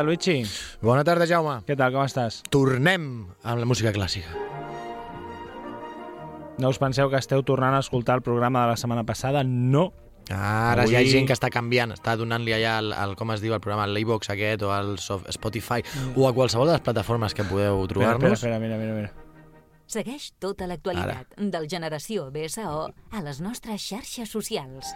Tarda, Luigi. Bona tarda, Jaume. Què tal, com estàs? Tornem amb la música clàssica. No us penseu que esteu tornant a escoltar el programa de la setmana passada? No. Ara Avui- hi ha gent que està canviant, està donant-li allà el, el, com es diu, el programa, l'e-box aquest, o el soft, Spotify, o a qualsevol de les plataformes que podeu trobar-nos. espera, mira, mira, mira. Segueix tota l'actualitat del Generació BSO a les nostres xarxes socials.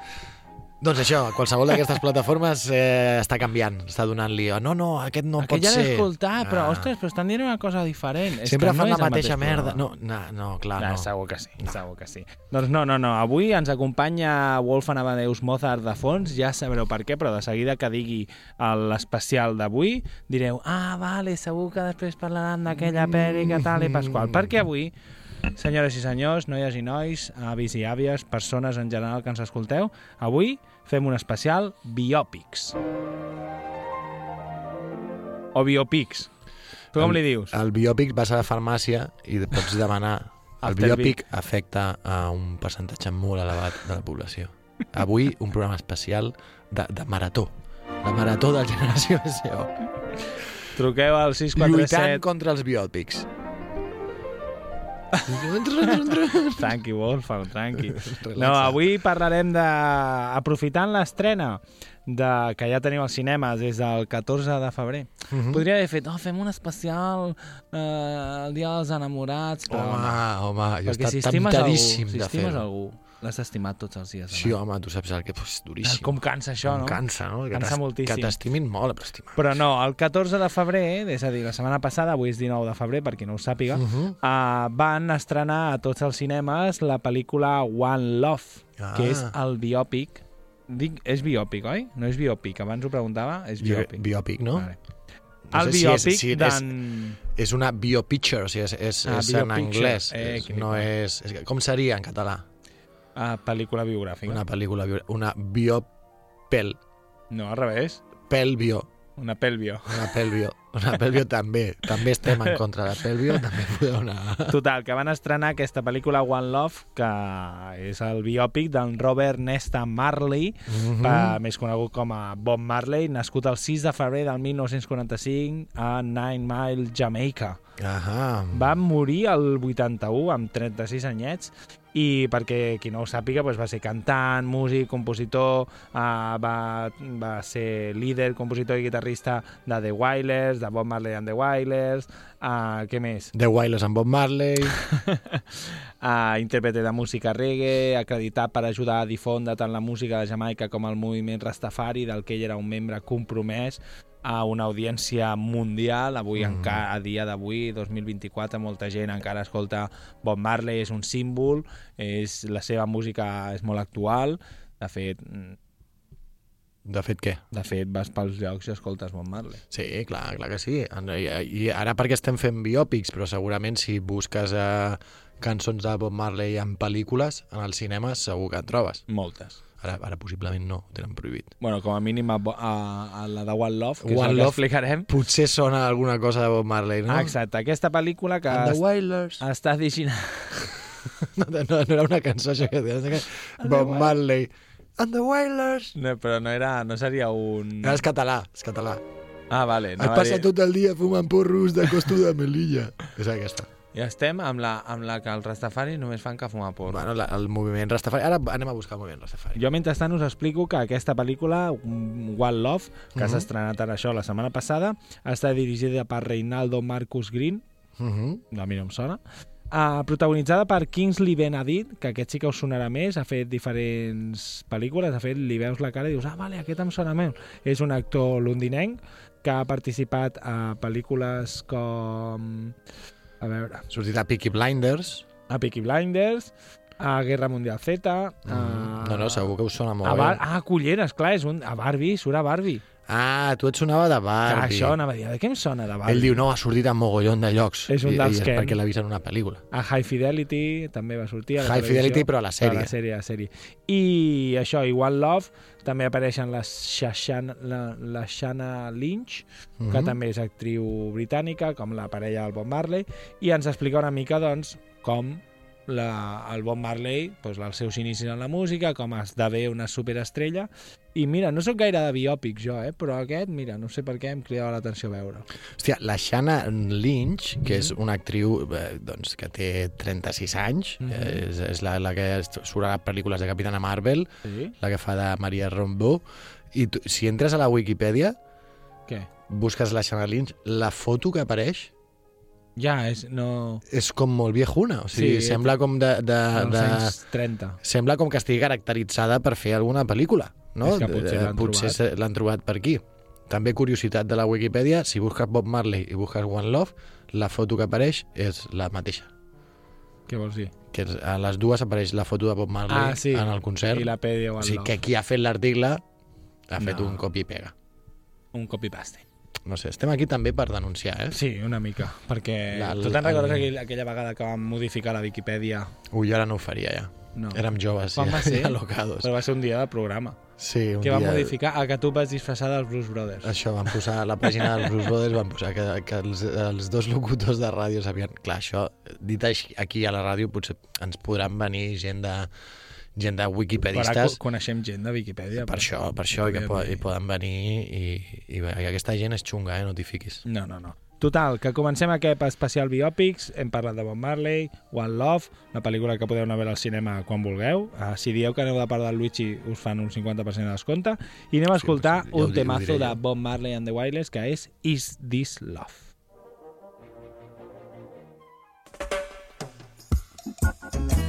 Doncs això, qualsevol d'aquestes plataformes eh, està canviant, està donant-li, oh, no, no, aquest no Aquest pot ja ser. escoltat, però, Ah. ostres, però estan dient una cosa diferent. Sempre no fan és la mateixa mateix merda. No, no, no clar, Ah, no. Segur que sí, segur que sí. Doncs no, no, no. Avui ens acompanya Wolfgang Amadeus Mozart de fons, ja sabreu per què, però de seguida que digui l'especial d'avui, direu, ah, vale, segur que després parlaran d'aquella pel·li que tal i pasqual. Perquè avui, senyores i senyors, noies i nois, avis i àvies, persones en general que ens escolteu, avui fem un especial biòpics. O biopics. Tu com li dius? El biòpic vas a la farmàcia i pots demanar... El biòpic afecta a un percentatge molt elevat de la població. Avui, un programa especial de, de marató. La marató de la generació SEO. Truqueu al Lluitant 647... contra els biòpics. Tranqui, Wolfgang, tranqui. No, avui parlarem de... Aprofitant l'estrena de que ja tenim als cinemes des del 14 de febrer. Mhm. Podria haver fet, oh, fem un especial eh, el dia dels enamorats, però Home, no. home, jo Perquè he si estat algú, temptadíssim si de estimes fer-ho. algú, l'has estimat tots els dies. Sí, home. tu saps el que és duríssim. Com cansa això, Com no? Cansa, no? Que Cansa moltíssim. Que t'estimin molt, però estimar. Però no, el 14 de febrer, és a dir, la setmana passada, avui és 19 de febrer, per qui no ho sàpiga, uh. -huh. van estrenar a tots els cinemes la pel·lícula One Love, Ah. que és el biòpic. Dic, és biòpic, oi? No és biòpic, abans ho preguntava, és Bi biòpic. biòpic, no? Vale. No el sé si és- biòpic si és- d'en... És una biopicture, o sigui, és, és, Ah, és en anglès. Eh, és, no és, és... Com seria en català? Uh, pel·lícula biogràfica. Una pel·lícula, bio- una biopel, No, al revés. pel bio, Una pel·bio. una pel bio, una pel bio també. També estem en contra de pel bio, també podeu anar... Total, que van estrenar aquesta pel·lícula One Love, que és el biòpic del Robert Nesta Marley, Mhm. pa, més conegut com a Bob Marley, nascut el 6 de febrer del 1945 a Nine Mile, Jamaica. Ahà. Va morir el 81 amb 36 anyets i perquè qui no ho sàpiga doncs va ser cantant, músic, compositor, uh, va, va ser líder, compositor i guitarrista de The Wailers, de Bob Marley and The Wailers, uh, què més? The Wailers amb Bob Marley... uh, intèrprete de música reggae, acreditat per ajudar a difondre tant la música de Jamaica com el moviment Rastafari, del que ell era un membre compromès a una audiència mundial. Avui, mm. encara, a dia d'avui, 2024, molta gent encara escolta Bob Marley, és un símbol, és, la seva música és molt actual. De fet, mm, De fet, què? de fet vas pels llocs i escoltes Bob Marley. Sí, clar, clar que sí. I, ara perquè estem fent biòpics, però segurament si busques a cançons de Bob Marley en pel·lícules, en els cinemes segur que en trobes. Moltes. Ara, ara possiblement no, ho tenen prohibit. Bueno, com a mínim a, a, a la de One Love, que One és el que Love. explicarem. Potser sona alguna cosa de Bob Marley, no? Ah, exacte, aquesta pel·lícula que And the es- Wailers. està dirigida... No, no, no era una cançó això que deies, que Bob Marley. And the Wailers. No, però no, era, no seria un... No, és català, és català. Ah, vale. Has passat dir- tot el dia fumant porros de costo de melilla. És aquesta. Ja estem amb la, amb la que els Rastafari només fan que fumar porro. Bueno, la, el moviment Rastafari... Ara anem a buscar el moviment Rastafari. Jo, mentrestant, us explico que aquesta pel·lícula, One Love, que Mhm. s'ha estrenat ara això la setmana passada, està dirigida per Reinaldo Marcus Green, Uh -huh. a mi no em sona, uh, protagonitzada per Kingsley Ben-Adir, que aquest sí que us sonarà més, ha fet diferents pel·lícules, de fet, li veus la cara i dius, ah, vale, aquest em sona més. És un actor londinenc que ha participat a pel·lícules com... A veure, Sortit a Peaky Blinders. a Peaky Blinders, a Guerra Mundial Z, a... Mm. No, no, segur que us sona molt a bé. Bar ah, Culleres, clar, és un... a Barbie, surt a Barbie. Ah, tu et sonava de Clar, Barbie. això anava a dir, de què em sona de Barbie? Ell diu, no, ha sortit a mogollon de llocs. És un dels que- perquè l'ha vist en una pel·lícula. A High Fidelity també va sortir. A la High televisió. Fidelity, però a la sèrie. A la sèrie, a la sèrie. I això, i One Love, també apareixen la Shashana, la, la Shana Lynch, que Mhm. també és actriu britànica, com la parella del Bob Marley, i ens explica una mica, doncs, com la, el Bob Marley, doncs, els seus inicis en la música, com esdevé una superestrella, i mira, no sóc gaire de biòpics jo, eh? però aquest, mira, no sé per què em cridava l'atenció veure. Hòstia, la Shanna Lynch, que és una actriu eh, doncs, que té 36 anys, Mhm. eh, és, és la, la que surt a pel·lícules de Capitana Marvel, Sí? la que fa de Maria Rambeau, i tu, si entres a la Wikipedia, Què? busques la Shanna Lynch, la foto que apareix Ja, és... No... és com molt viejuna, o sigui, Sí, sembla com de... de, de anys 30. sembla com que estigui caracteritzada per fer alguna pel·lícula, no? És que potser l'han trobat. trobat per aquí. També curiositat de la Wikipedia, si busques Bob Marley i busques One Love, la foto que apareix és la mateixa. Què vols dir? Que a les dues apareix la foto de Bob Marley Ah, sí. en el concert. I la pedi o o sigui, Love. que qui ha fet l'article ha fet No. un copy i pega. Un copy-paste. No sé, estem aquí també per denunciar, eh? Sí, una mica, perquè... La- tu te'n recordes el- aquell, aquella vegada que vam modificar la Viquipèdia? Ui, jo ara no ho faria, ja. No. Érem joves, Quan ja, va ser? ja locados. Però va ser un dia de programa. Sí, un Què vam dia... modificar? El que tu vas disfressar dels Blues Brothers. Això, van posar a la pàgina dels Blues Brothers, van posar que, que els, els dos locutors de ràdio sabien... Clar, això, dit així, aquí a la ràdio, potser ens podran venir gent de, gent de wikipedistes, co- coneixem gent de Viquipèdia. per això, per això, i que po hi poden venir i, i, i aquesta gent és xunga, eh? no t'hi fiquis. No, no, no. Total, que comencem aquest especial biòpics, hem parlat de Bob Marley, One Love, una pel·lícula que podeu anar a veure al cinema quan vulgueu. Uh, si dieu que aneu de part del Luigi, us fan un 50% de descompte. I anem a Sí, escoltar sí, ja ho un temazo de. Bob Marley and the Wailers, que és Is This Love? I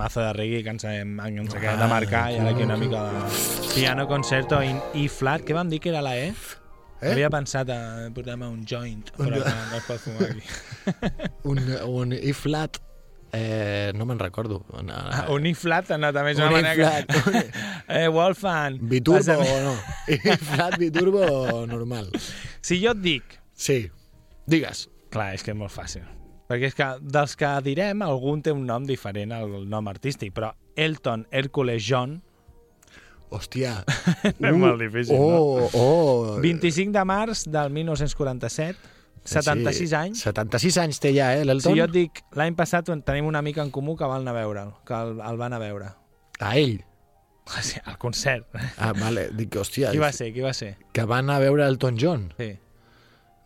temazo de reggae que ens hem, ens acabem de marcar i ara aquí una mica de piano concerto in E flat, què vam dir que era la E? Eh? Havia pensat a portar-me un joint, però no, no es pot fumar aquí. Un, un E flat, eh, no me'n recordo. Una, Ah, un E flat, no, també és una Un manera que... flat. eh, Wolfan! Biturbo o no? E flat, biturbo normal? Si jo et dic... Sí, digues. Clar, és que és molt fàcil. Perquè és que dels que direm, algun té un nom diferent al nom artístic, però Elton Hércules John, Hòstia. És molt difícil, oh, Oh, 25 de març del 1977, 76 anys. 76 anys té ja, eh, l'Elton? Si jo et dic, l'any passat tenim una amic en comú que va anar a veure'l, que el, el van a veure. A ell? Sí, al concert. Ah, vale. Dic, hòstia, Qui va ser? Qui va ser? que van a veure Elton John. Sí.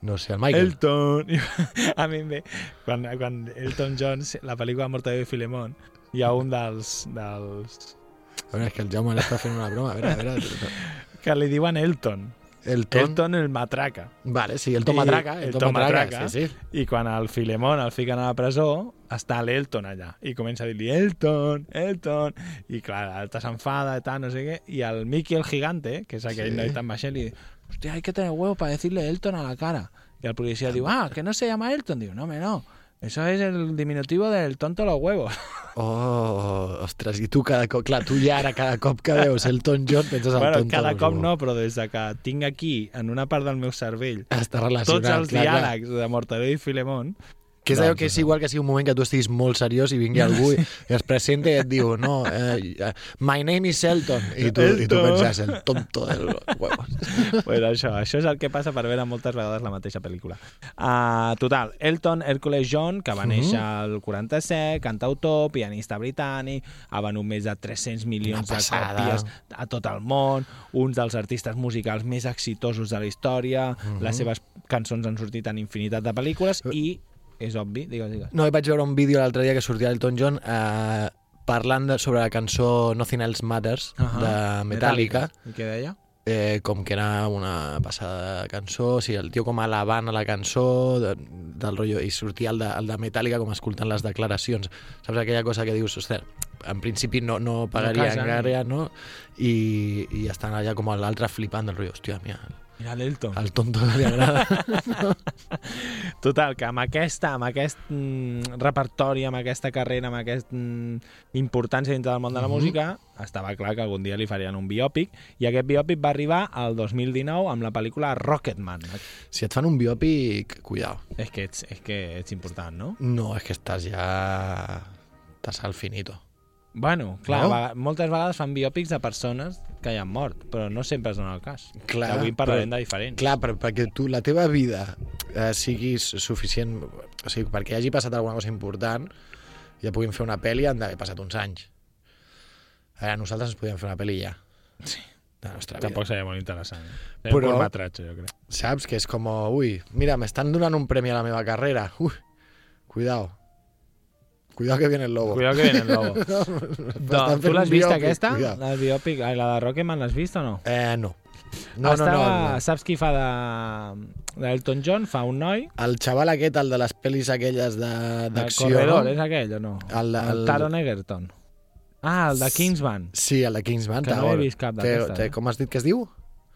No sé, el Michael. Elton. A mi em ve... Quan, quan Elton John, la pel·lícula Mortadelo i Filemón, hi ha un dels, dels... A veure, és que el Jaume l'està fent una broma. A veure, a veure. que li diuen Elton. Elton. Elton el matraca. Vale, sí, el Tom I- Matraca. el El Tom Tom Matraca, Matraca. sí, sí. I quan el Filemón el fiquen a la presó, està l'Elton allà. I comença a dir-li, Elton, Elton... I clar, l'altre s'enfada i tal, no sé què. I el Mickey el gigante, que és aquell sí. noi tan baixet, li diu, hostia, hay que tener huevo para decirle Elton a la cara. Y el policía diu, ah, que no se llama Elton. Diu, no, hombre, no. Eso es el diminutivo del tonto a los huevos. Oh, ostres, i tu cada cop... Clar, tu ja ara cada cop que veus Elton John penses al bueno, tonto. cada cop huevos. no, però des de que tinc aquí, en una part del meu cervell, Està tots relacionat. els clar, clar. diàlegs de Mortadelo i Filemón, Que és allò Doncs que és igual que sigui un moment que tu estiguis molt seriós i vingui algú i es presenta i et diu no, eh, eh, my name is Elton. I tu, i tu penses el tonto del huevos pues això, això és el que passa per veure moltes vegades la mateixa pel·lícula. Uh, total, Elton Hercules John, que va néixer al 47, cantautor, pianista britànic, ha venut més de 300 milions de còpies a tot el món, un dels artistes musicals més exitosos de la història, les seves cançons han sortit en infinitat de pel·lícules i, és obvi, digues, digues. no, vaig veure un vídeo l'altre dia que sortia Elton John eh, parlant de, sobre la cançó Nothing Else Matters Ahà. de Metallica, I què deia? eh, com que era una passada cançó, o sigui, el tio com alabant a la cançó de, del rotllo, i sortia el de, el de Metallica com escoltant les declaracions saps aquella cosa que dius, ostres en principi no, no pagaria casa, no encara, no? I, i estan allà com l'altre flipant del rotllo, hòstia, mira, Mira l'Elton. al tonto que li agrada Total, que amb aquesta, amb aquest mm, repertori, amb aquesta carrera, amb aquest mm, importància dintre del món de la Mhm. música, estava clar que algun dia li farien un biòpic, i aquest biòpic va arribar al 2019 amb la pel·lícula Rocketman. si et fan un biòpic, cuidao És que ets, és que ets important, no? no, és que estàs ja estàs al finito Bueno, clar, No? moltes vegades fan biòpics de persones que hi han mort, però no sempre es dona el cas. Clar, avui parlarem però- de diferents. Clar, però perquè tu, la teva vida eh, sigui suficient, o sigui, perquè hagi passat alguna cosa important, ja puguin fer una pel·li han d'haver passat uns anys. Ara nosaltres ens podíem fer una pel·li ja. Sí. De la nostra vida. Tampoc seria molt interessant. Eh? Seria Però- un curtmetratge, jo crec. Saps? Que és com, ui, mira, m'estan donant un premi a la meva carrera. Ui, cuidao. Cuidao que viene el lobo. Cuidado que viene el lobo. Doncs, tu fent l'has vist, biòpic, aquesta? La biòpic, ai, la de Rocketman, l'has vist o no? Eh, no. No, no, Estava, no, no. Saps qui fa de, de Elton John? Fa un noi. El xaval aquest, el de les pel·lis aquelles de- El d'acció, corredor, no? és aquell o no? El- el- Taron Egerton. Ah, el de Kingsman. Sí, el de Kingsman. Que no he vist cap té- eh? Com has dit que es diu?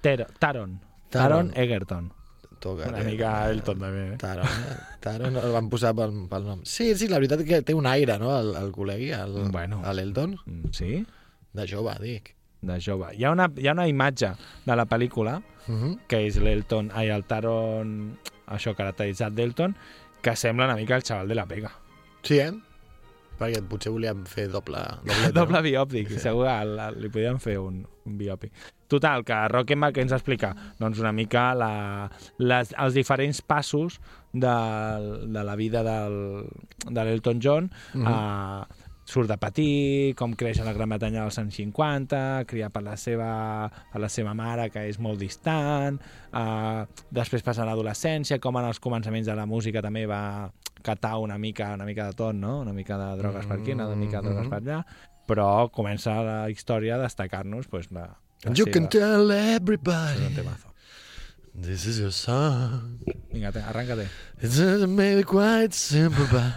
Ter Taron. Taron. Taron Egerton. Toca, Una mica Elton, també. Eh? Taron, eh? Taron el van posar pel, pel nom. Sí, sí, la veritat que té un aire, no?, el, el col·legui, el, Bueno. l'Elton. Mm, Sí? De jove, dic. De jove. Hi ha una, hi ha una imatge de la pel·lícula Uh -huh. que és l'Elton, ai, el Taron, això caracteritzat d'Elton, que sembla una mica el xaval de la pega. Sí, eh? Perquè potser volíem fer doble... Doble, Doble biòpic, Sí. segur que li podíem fer un, un biòpic. Total, que Rocketman què ens explica? Doncs una mica la, les, els diferents passos de, de la vida del, de l'Elton John. Mhm. uh, surt de petit, com creix a la Gran Bretanya dels anys 50, criat per la seva, per la seva mare, que és molt distant, uh, després passa a l'adolescència, com en els començaments de la música també va catar una mica, una mica de tot, no? una mica de drogues per aquí, una mica de drogues per allà, però comença la història a destacar-nos pues, la And you can tell un everybody temazo. this is your song. Vinga, te- arranca-te. It's maybe quite simple, but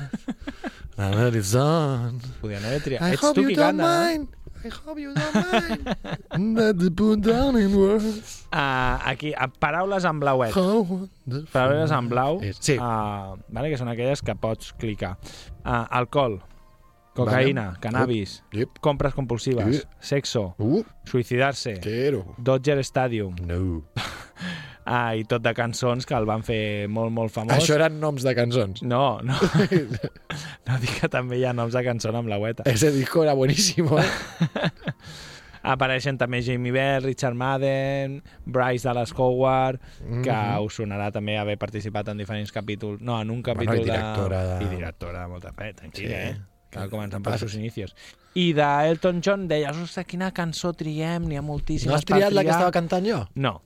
And it's on. Podien haver triat. I Ets hope tu you qui don't canta, no? mind. I hope you don't mind. That put down in words. Uh, aquí, uh, paraules en blauet. How wonderful. Paraules en blau, Sí. uh, vale, que són aquelles que pots clicar. Uh, alcohol, cocaïna, Vale. cannabis, Yep. compres compulsives, Sí. sexo, Uh, suïcidar-se, quiero. Dodger Stadium, No. ah, i tot de cançons que el van fer molt, molt famós. Això eren noms de cançons. No, no. no dic que també hi ha noms de cançó amb blaueta. Ese disco era buenísimo, ¿eh? Apareixen també Jamie Bell, Richard Madden, Bryce Dallas Howard, que Mhm. us sonarà també haver participat en diferents capítols. No, en un Bueno, capítol i directora de... de- I directora de molta fe, Sí. eh? Cal començar per Passa. els seus inicios. I d'Elton John deies, ostres, quina cançó triem, n'hi ha moltíssimes No has triat la que triar." estava cantant jo? No,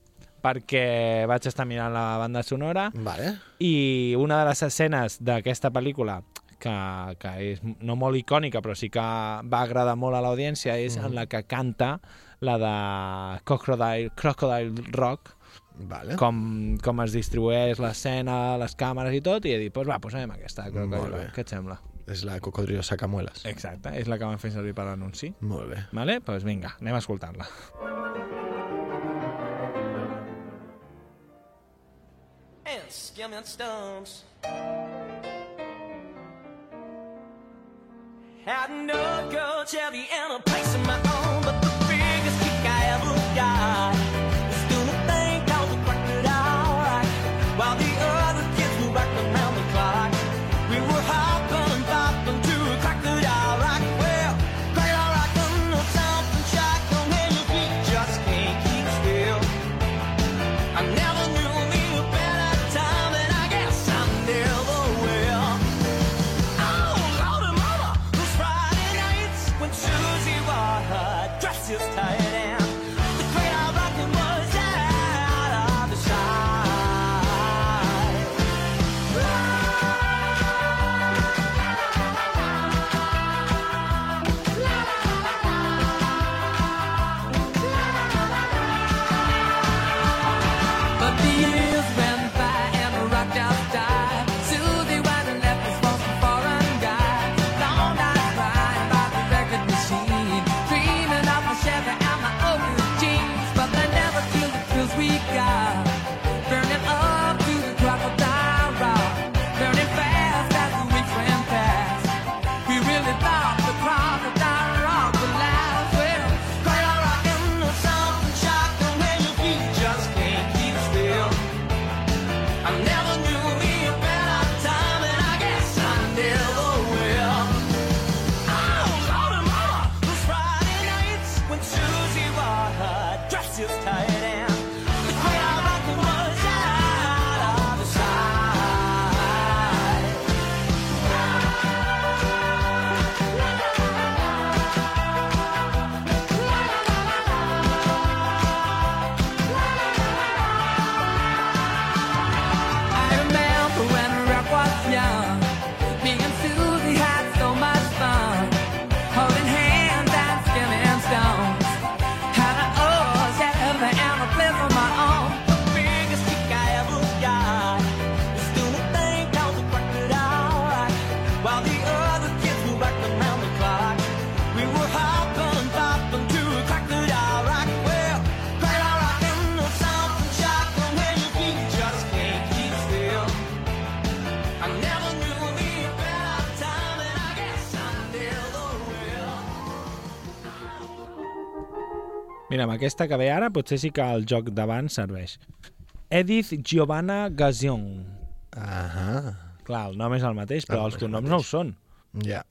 perquè vaig estar mirant la banda sonora Vale. i una de les escenes d'aquesta pel·lícula que, que és no molt icònica però sí que va agradar molt a l'audiència és en la que canta la de Crocodile, Crocodile Rock Vale. com, com es distribueix l'escena, les càmeres i tot i he dit, pues va, posem aquesta Crocodile. Rock, què et sembla? És la cocodrilo sacamuelas. Exacte, és la que van fer servir per l'anunci Molt bé. vale? pues vinga, anem a escoltar-la and skimming stones. Had no girl, Chevy, and a place of my own, but the biggest kick I ever got Mira, amb aquesta que ve ara potser sí que el joc d'abans serveix. Edith Giovanna Gazion. Ahà. Clar, el nom és el mateix, però El els és el cognoms no ho són. Ja.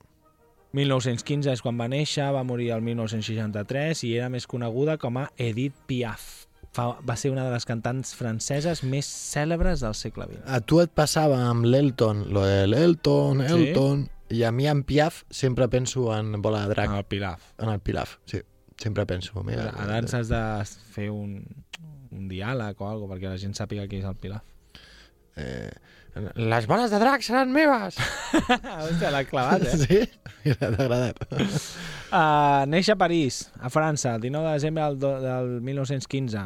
1915 és quan va néixer, va morir el 1963 i era més coneguda com a Edith Piaf. Fa, va ser una de les cantants franceses més cèlebres del segle XX. A tu et passava amb l'Elton, lo de l'Elton, Sí? Elton, i a mi en Piaf sempre penso en Bola de Drac, El Pilaf. en el Pilaf, sí. Sempre penso. Mira, Ara ens has de fer un, un diàleg o alguna perquè la gent sàpiga qui és el Pilaf. Eh, les boles de drac seran meves! Hòstia, l'ha clavat, eh? Sí? Mira, t'ha agradat. Uh, neix a París, a França, el 19 de desembre del, do- del 1915,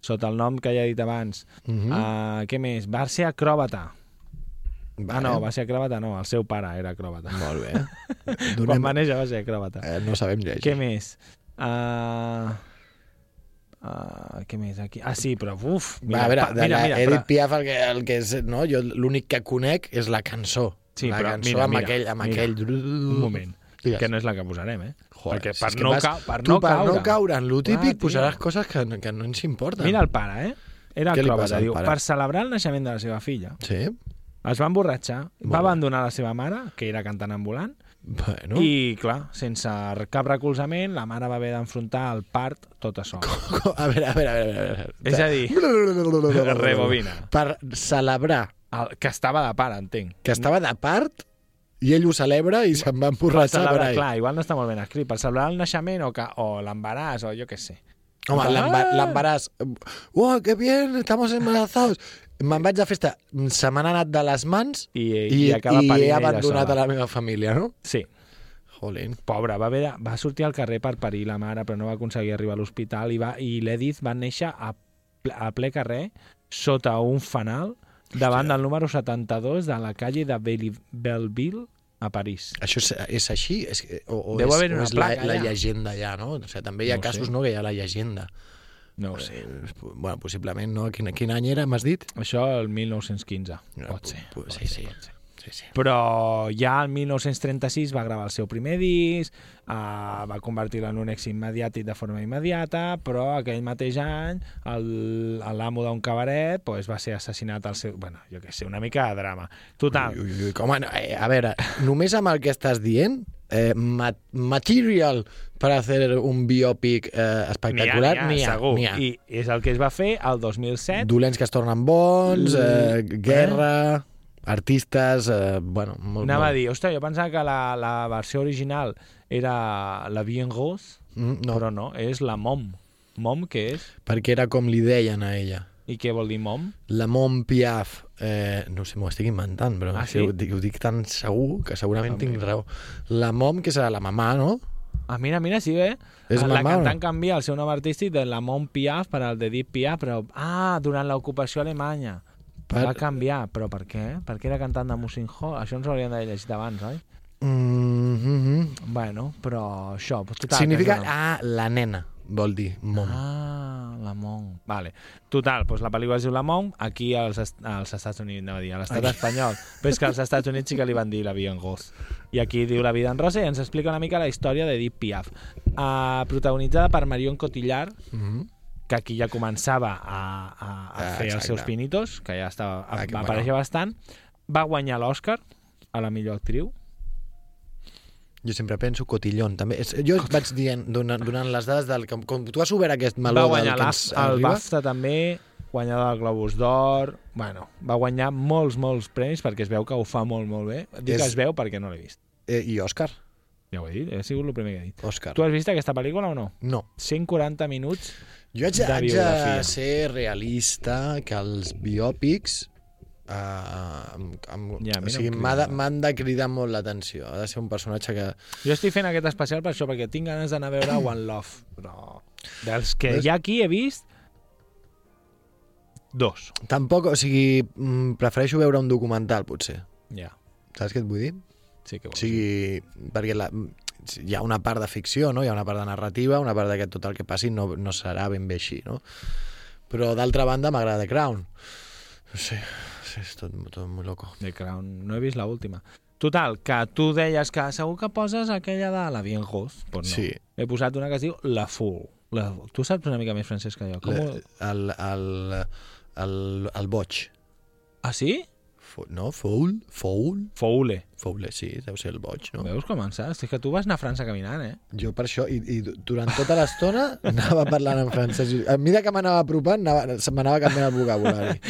sota el nom que ja he dit abans. Mhm. uh, què més? Va ser acròbata. Ah, no, va ser acròbata, no, el seu pare era acròbata. Molt bé. Quan Donem... va néixer va ser acròbata. Eh, no sabem llegir. Què més? Uh, uh, què més aquí? Ah, sí, però uf, Mira, a veure, pa- de la Edith però- Piaf el que, el que és, no? Jo l'únic que conec és la cançó. Sí, la però cançó mira, amb mira, aquell... Amb mira. aquell... Un moment, Digues. que no és la que posarem, eh? Joder, Perquè si per que no, vas- ca per tu, no per caure... no caure en lo típic tio. posaràs coses que, que no ens importen. Mira el pare, eh? Era Què acròbata, diu, per celebrar el naixement de la seva filla, Sí? es va emborratxar, Molt va abandonar la seva mare, que era cantant ambulant, Bueno. i, clar, sense cap recolzament, la mare va haver d'enfrontar el part tot a sol. A veure, a veure, a veure. A veure. És a dir, rebobina. Per celebrar El, que estava de pare, entenc. que estava de part i ell ho celebra i se'n va emborratxar per ahí. clar, igual no està molt ben escrit, per celebrar el naixement o, que, o l'embaràs o jo què sé. Home, l'emba- l'embaràs... ¡Oh, qué bien! Estamos embarazados! Me'n vaig de festa, se m'han anat de les mans I, i, i acaba i he abandonat a la meva família, no? Sí, Jolín. pobra, va, haver de, va sortir al carrer per parir la mare, però no va aconseguir arribar a l'hospital i, va, i l'Edith va néixer a, ple, a ple carrer, sota un fanal, davant Hòstia. del número 72 de la calle de Belle- Belleville, a París. Això és, és així? És, o, o Deu és, haver o una és la, placa la allà. llegenda ja, no? O sigui, també hi ha No casos sé. no, que hi ha la llegenda. No ho sé. Eh, Bueno, possiblement, no? Quin, quin any era, m'has dit? Això el 1915, No, pot pu- ser. pot sí, ser, sí. pot ser. Sí, sí. Però ja el 1936 va gravar el seu primer disc, uh, va convertir-lo en un èxit mediàtic de forma immediata, però aquell mateix any l'amo d'un cabaret pues, va ser assassinat al seu... Bueno, jo què sé, una mica de drama. Total, Ui, ui, ui, com, a, eh, a veure, només amb el que estàs dient, eh, ma material per fer un biòpic eh, espectacular, n'hi ha, n'hi ha. I és el que es va fer el 2007. Dolents que es tornen bons, eh, guerra, artistes, eh, bueno, molt, Anava a molt. dir, ostres, jo pensava que la, la versió original era la Bien Rose, Mm, no, però no, és la Mom. Mom, què és? perquè era com li deien a ella. I què vol dir Mom? La Mont Piaf, eh, no sé, m'ho estic inventant, però Ah, sí? ho, dic, ho dic tan segur que segurament Ah, tinc raó. La Mom, que serà la mamà, no? Ah, mira, mira, sí, eh? És la mamà no? cantant canvia el seu nom artístic de la Mont Piaf per al de Edith Piaf, però... Ah, durant l'ocupació alemanya. Per- Va canviar, però per què? Perquè era cantant de Music Hall. Això ens ho hauríem d'haver llegit abans, oi? Mm -hmm. Bueno, però això... Pues, total, Significa, una- ah, la nena, vol dir, Mom. Ah, la Mont. Vale. Total, doncs la pel·lícula es diu La Mont, aquí als, est als Estats Units, anava a dir, a l'estat espanyol. Però és que als Estats Units sí que li van dir La vida en Rose. I aquí diu La vida en rosa i ens explica una mica la història d'Edith Piaf. Uh, protagonitzada per Marion Cotillard, Mm -hmm. que aquí ja començava a, a, a Ah, fer els exacte. seus pinitos, que ja estava, Ah, que va bueno. aparèixer bastant. Va guanyar l'Oscar a la millor actriu. Jo sempre penso cotillón, també. És, jo vaig dient, donant, donant les dades del... Com, com tu has obert aquest meló va del guanyar que l'Af- ens el BAFTA també, guanyador del Globus d'Or... Bueno, va guanyar molts, molts premis perquè es veu que ho fa molt, molt bé. Dic És- que es veu perquè no l'he vist. eh, i Òscar. Ja ho he dit, he sigut el primer que he dit. Òscar. Tu has vist aquesta pel·lícula o no? No. 140 minuts Jo haig, de- de haig biografia. de ser realista que els biòpics eh, amb, amb, Ja, o sigui, m'ha de- de cridar molt l'atenció. Ha de ser un personatge que... Jo estic fent aquest especial per això, perquè tinc ganes d'anar a veure One Love, però dels que Ves? ja aquí he vist, dos. Tampoc, o sigui, mm, prefereixo veure un documental, potser. Ja, Saps què et vull dir? sí que O vols. sigui, perquè la, hi ha una part de ficció, no? hi ha una part de narrativa, una part de que tot el que passi no, no serà ben bé així, no? Però d'altra banda m'agrada The Crown. Sé, sí, és tot, tot molt loco. The Crown, no he vist l'última. Total, que tu deies que segur que poses aquella de la Bien Rose. Pues no. Sí. He posat una que es diu La Fool. La... Tu saps una mica més francès que jo. Com... Le, ho- el, el, el, el boig. Ah, sí? Fo, no? Foul? Foul? Foule. Foule, sí, deu ser el boig, no? Veus com en saps? És que tu vas anar a França caminant, eh? Jo per això, i, i durant tota l'estona anava parlant en francès. A mesura que m'anava apropant, anava, se m'anava canviant el vocabulari.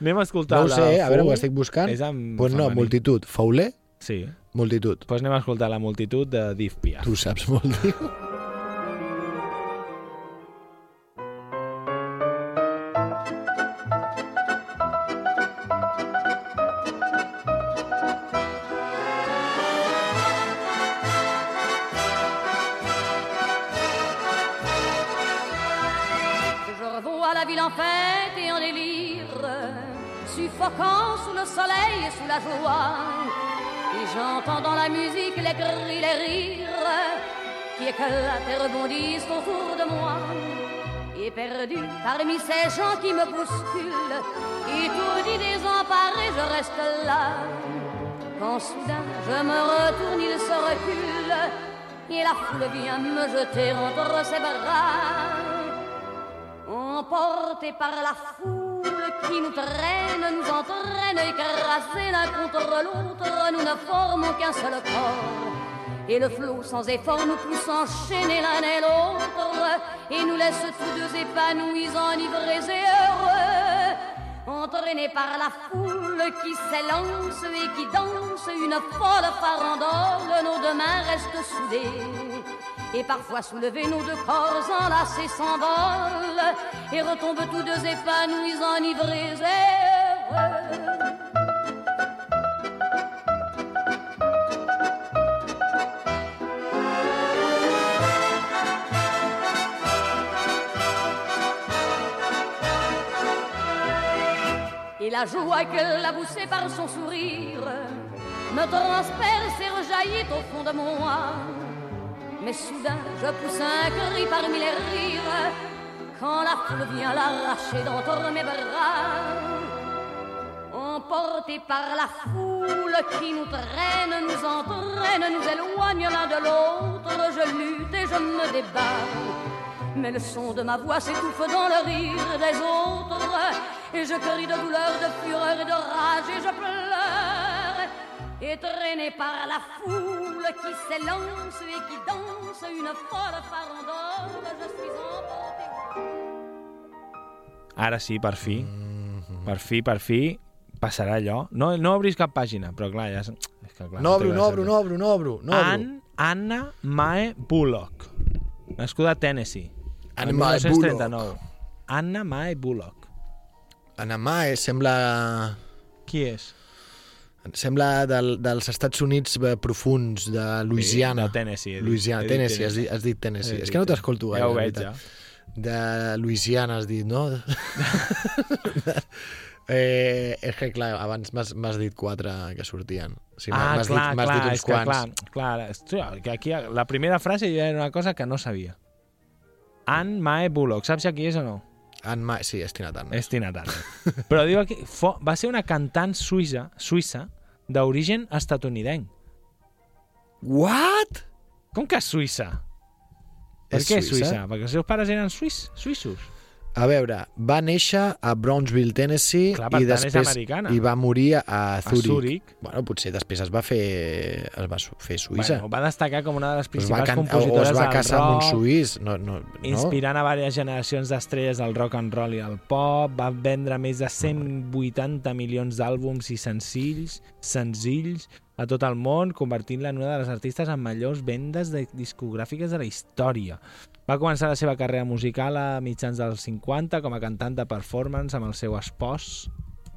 Anem a escoltar No la sé, a veure, ho estic buscant. És en Pues no, femení. multitud. Foule? Sí. Multitud. Doncs pues anem a escoltar la multitud de Div Piaf. Tu saps molt dir. Suffocant sous le soleil et sous la joie. Et j'entends dans la musique les cris, les rires qui éclatent et rebondissent autour de moi. Et perdu parmi ces gens qui me bousculent, étourdi, désemparé, je reste là. Quand soudain je me retourne, il se recule, et la foule vient me jeter entre ses bras. Emportés par la foule qui nous traîne, nous entraîne, écrasés l'un contre l'autre, nous ne formons qu'un seul corps. Et le flot sans effort nous pousse enchaîner l'un et l'autre, et nous laisse tous deux épanouis, enivrés et heureux. Entraînés par la foule qui s'élance et qui danse une folle farandole, nos deux mains restent soudées. Et parfois soulevés, nos deux corps enlacés s'envolent et retombent tous deux épanouis, enivrés et heureux. Et la joie que l'a poussée par son sourire me transperce et rejaillit au fond de moi. Mais soudain, je pousse un cri parmi les rires quand la foule vient l'arracher d'entre mes bras. Emportés par la foule qui nous traîne, nous entraîne, nous éloigne l'un de l'autre, je lutte et je me débat. Mais le son de ma voix s'étouffe dans le rire des autres, et je crie de douleur, de fureur et de rage, et je pleure. Et traîné par la foule qui s'élance et qui danse une folle farandole, je suis emporté. Ara sí, per fi. Per fi, per fi, passarà allò. No, no obris cap pàgina, però clar, ja... és- És que, clar, No obro, no obro, no obro, no obro, no obro. Ann, Anna Mae Bullock. Nascuda a Tennessee. Anna Mae 1939. Anna Mae Bullock. Anna Mae sembla... Qui és? Sembla del, dels Estats Units eh, profuns, de Louisiana. de Tennessee, dit. Louisiana, dit Tennessee, has Tennessee. dit, has dit Tennessee. He És dit que no t'escolto gaire, Ja ho veig, veritat. De Louisiana has dit, no? eh, és que, clar, abans m'has dit quatre que sortien. Sí, ah, m'has clar, dit, clar, dit uns és que, quants. clar, clar, hòstia, que aquí la primera frase ja era una cosa que no sabia. Ann Mae Bullock, saps qui és o no? Ann Ma... Sí, és Tina Turner. És Tina Turner. Però diu aquí, fo, va ser una cantant suïssa, suïssa d'origen estatunidenc. What? Com que Suïssa? Per És què suïssa? Suïssa? Perquè els seus pares eren suïs, suïssos. A veure, va néixer a Brownsville, Tennessee, Clar, i després i va morir a Zurich. Zúrich. Bueno, potser després es va fer es va fer Suïssa. Bueno, va destacar com una de les principals o compositores es va del casar amb un rock, suís. No, no, no? inspirant a diverses generacions d'estrelles del rock and roll i el pop, va vendre més de 180 milions d'àlbums i senzills, senzills a tot el món, convertint-la en una de les artistes amb majors vendes de discogràfiques de la història. Va començar la seva carrera musical a mitjans dels 50 com a cantant de performance amb el seu espòs,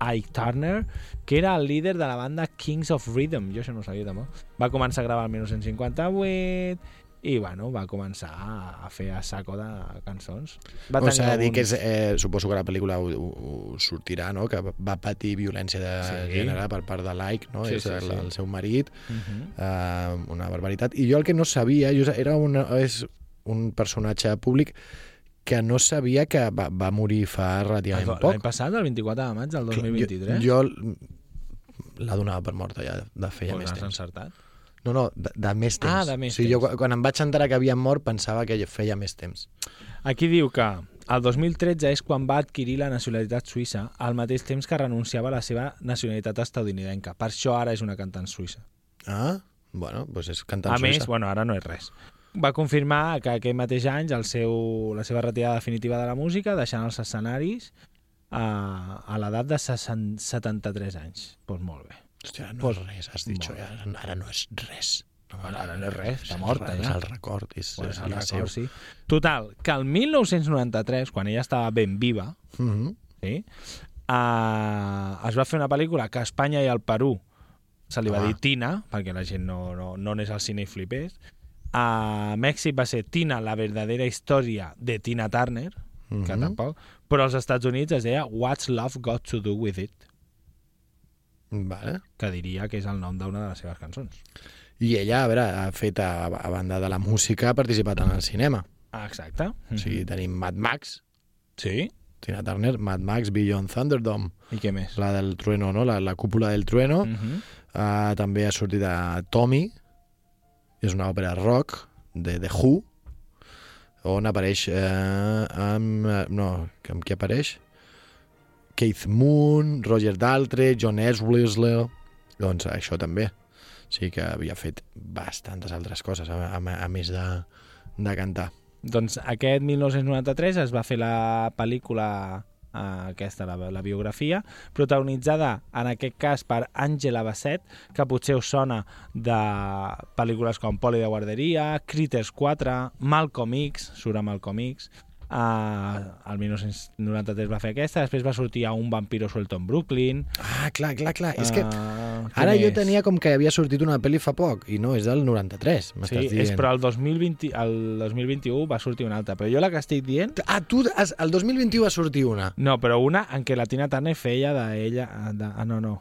Ike Turner, que era el líder de la banda Kings of Rhythm. Jo això no ho sabia tampoc. Va començar a gravar el 1958 i, bueno, va començar a fer a saco de cançons. Va Va S'ha de dir alguns- que és, eh, suposo que la pel·lícula ho, ho, sortirà, no? que va patir violència de Sí. gènere per part de Like, no? Sí, és sí, el, sí. el seu marit, Mhm. eh, una barbaritat. I jo el que no sabia, jo era una, és un personatge públic que no sabia que va, va morir fa relativament L'any poc. passat, el 24 de maig del 2023? Jo, jo la donava per morta ja de feia pues més temps. encertat. No, no, de, de més temps. Ah, de més o sigui, Jo, temps. quan- quan em vaig enterar que havia mort pensava que feia més temps. Aquí diu que el 2013 és quan va adquirir la nacionalitat suïssa, al mateix temps que renunciava a la seva nacionalitat estadounidenca. Per això ara és una cantant suïssa. Ah, bueno, doncs és cantant a suïssa. més, bueno, ara no és res. Va confirmar que aquell mateix any el seu, la seva retirada definitiva de la música, deixant els escenaris a, a l'edat de 60, 73 anys. Doncs pues molt bé. Hòstia, no Pues, és res, has dit això, ara, ara no és res. No, ara no és res, està morta És ja. el record, és, Pues és el la record, seu. sí. Total, que el 1993, quan ella estava ben viva, Mm -hmm. sí, uh, es va fer una pel·lícula que a Espanya i al Perú se li va Ah. dir Tina, perquè la gent no, no, no anés al cine i flipés. A Mèxic va ser Tina, la verdadera història de Tina Turner, que Mhm. tampoc, però als Estats Units es deia What's Love Got to Do With It? Vale. que diria que és el nom d'una de les seves cançons. I ella, a veure, ha fet, a, a banda de la música, ha participat en el cinema. Ah, exacte. O sigui, tenim Mad Max, Sí? Tina Turner, Mad Max, Beyond Thunderdome, I què més? la del trueno, no? La, la cúpula del trueno. Mm -hmm. Uh, també ha sortit a Tommy, és una òpera rock de The Who, on apareix eh, amb... eh, No, amb qui apareix? Keith Moon, Roger Daltrey, John Eswisler... Doncs això també. Sí que havia fet bastantes altres coses, a, a, a més de, de cantar. Doncs aquest 1993 es va fer la pel·lícula aquesta, la, la biografia, protagonitzada en aquest cas per Àngela Basset, que potser us sona de pel·lícules com Poli de guarderia, Critters 4, Malcolm X, surt a Malcolm X, Uh, el 1993 va fer aquesta, després va sortir a Un vampiro suelto en Brooklyn. Ah, clar, clar, clar. És que Uh, què ara jo més? tenia com que havia sortit una pel·li fa poc, i no, és del 93, Sí, m'estàs és, dient. però el, 2020, el 2021 va sortir una altra. Però jo la que estic dient... Ah, tu, has, el 2021 va sortir una. No, però una en què la Tina Turner feia d'ella... De, ah, no, no.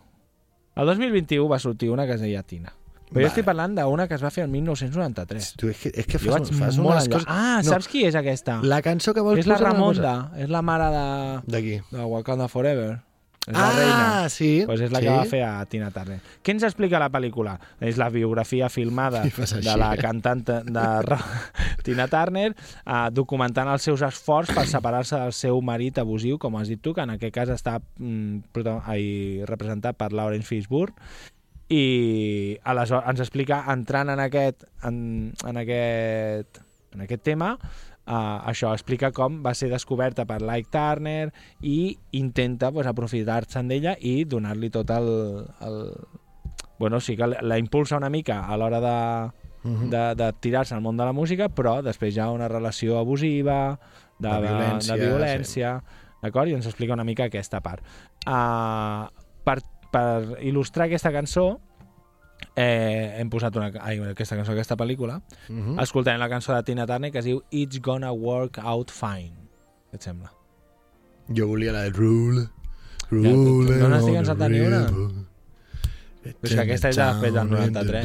El 2021 va sortir una que es deia Tina. Però jo Vale. estic parlant d'una que es va fer el 1993. Tu, és que, és que Jo fas, fas molt unes coses... Ah, No, saps qui és aquesta? La cançó que vols és la posar... Ramonda, és la mare de, D'aquí. de Wakanda Forever. És la Ah, reina. sí. Pues és la sí. que va fer a Tina Turner. Què ens explica la pel·lícula? És la biografia filmada de la cantant de Tina Turner eh, documentant els seus esforços per separar-se del seu marit abusiu, com has dit tu, que en aquest cas està mm, ai, representat per Lawrence Fishburne i aleshores ens explica entrant en aquest en, en aquest en aquest tema uh, això explica com va ser descoberta per Ike Turner i intenta pues, aprofitar-se'n d'ella i donar-li tot el, el... Bueno, sí que la impulsa una mica a l'hora de, Mhm. de, de tirar-se al món de la música, però després hi ha una relació abusiva, de, De violència, de violència d'acord? I ens explica una mica aquesta part. Uh, per, il·lustrar aquesta cançó, eh, hem posat una, ai, aquesta cançó, aquesta pel·lícula, Uh -huh. escoltarem la cançó de Tina Turner que es diu It's Gonna Work Out Fine. Què et sembla? Jo volia la de Rule. Rule no n'estic on the encertant ni una. Però és que aquesta és de després del 93.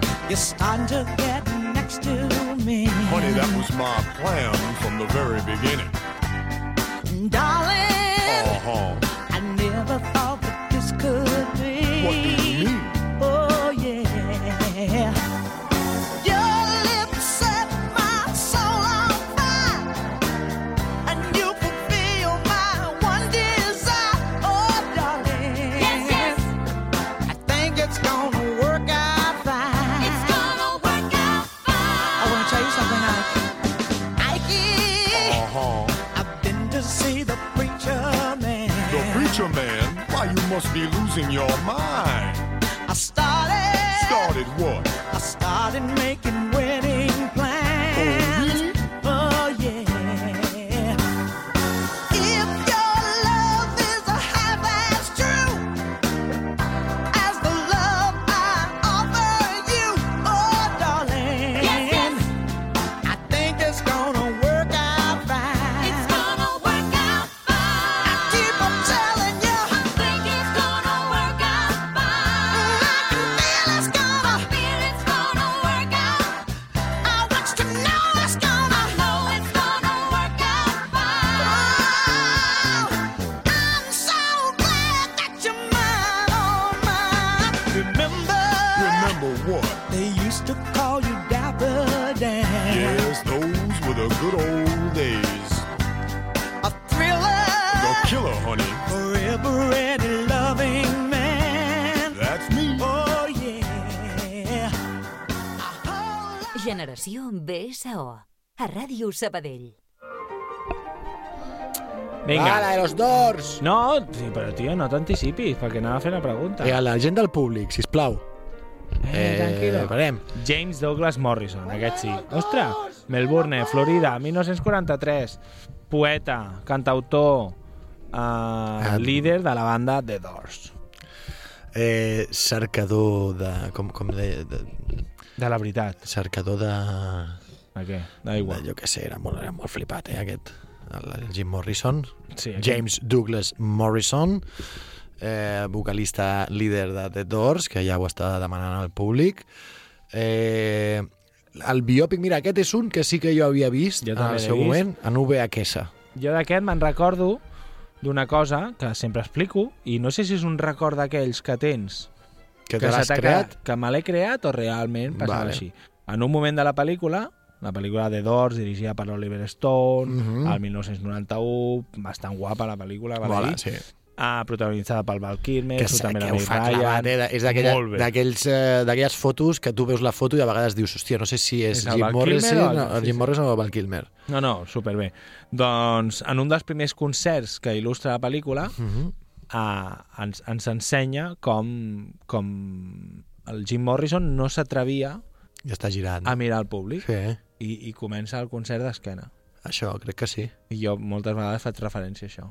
You're starting to get next to me. Honey, that was my plan from the very beginning. Darling, Uh-huh. Your mind. A Ràdio Sabadell. Vinga. Ah, la de los Doors! No, sí, però, tio, no t'anticipis, perquè anava a fer la pregunta. Eh, la gent del públic, sisplau. Eh, tranquilo. parem. James Douglas Morrison, aquest sí. Ostres, Melbourne, Florida, 1943. Poeta, cantautor, uh, líder de la banda The Doors. Eh, cercador de... Com, com de, de... De la veritat. Cercador de... De què? D'aigua. De, jo què sé, era molt, era molt flipat, eh, aquest. El, el Jim Morrison. Sí, aquest- James Douglas Morrison, eh, vocalista líder de The Doors, que ja ho està demanant al públic. Eh, el biòpic, mira, aquest és un que sí que jo havia vist Jo en també el seu vist. moment, en VHS. Jo d'aquest me'n recordo d'una cosa que sempre explico, i no sé si és un record d'aquells que tens Que te l'has creat? Que me l'he creat o realment passava Vale. així. En un moment de la pel·lícula, la pel·lícula de Doors, dirigida per Oliver Stone, Mhm. al 1991, bastant guapa la pel·lícula, val a Mola, dir. sí. Ah, protagonitzada pel Val Kilmer, que, també que la ho Meg fa Ryan. clavat, eh? És eh, d'aquelles fotos que tu veus la foto i a vegades dius, hòstia, no sé si és, És el Jim Morrison, o el- no, el sí, Jim. Morrison o Val Kilmer. No, no, superbé. Doncs en un dels primers concerts que il·lustra la pel·lícula Mhm. eh, ens, ens ensenya com, com el Jim Morrison no s'atrevia I està girant. a mirar el públic Sí, i, i comença el concert d'esquena. això, crec que sí. I jo moltes vegades faig referència a això.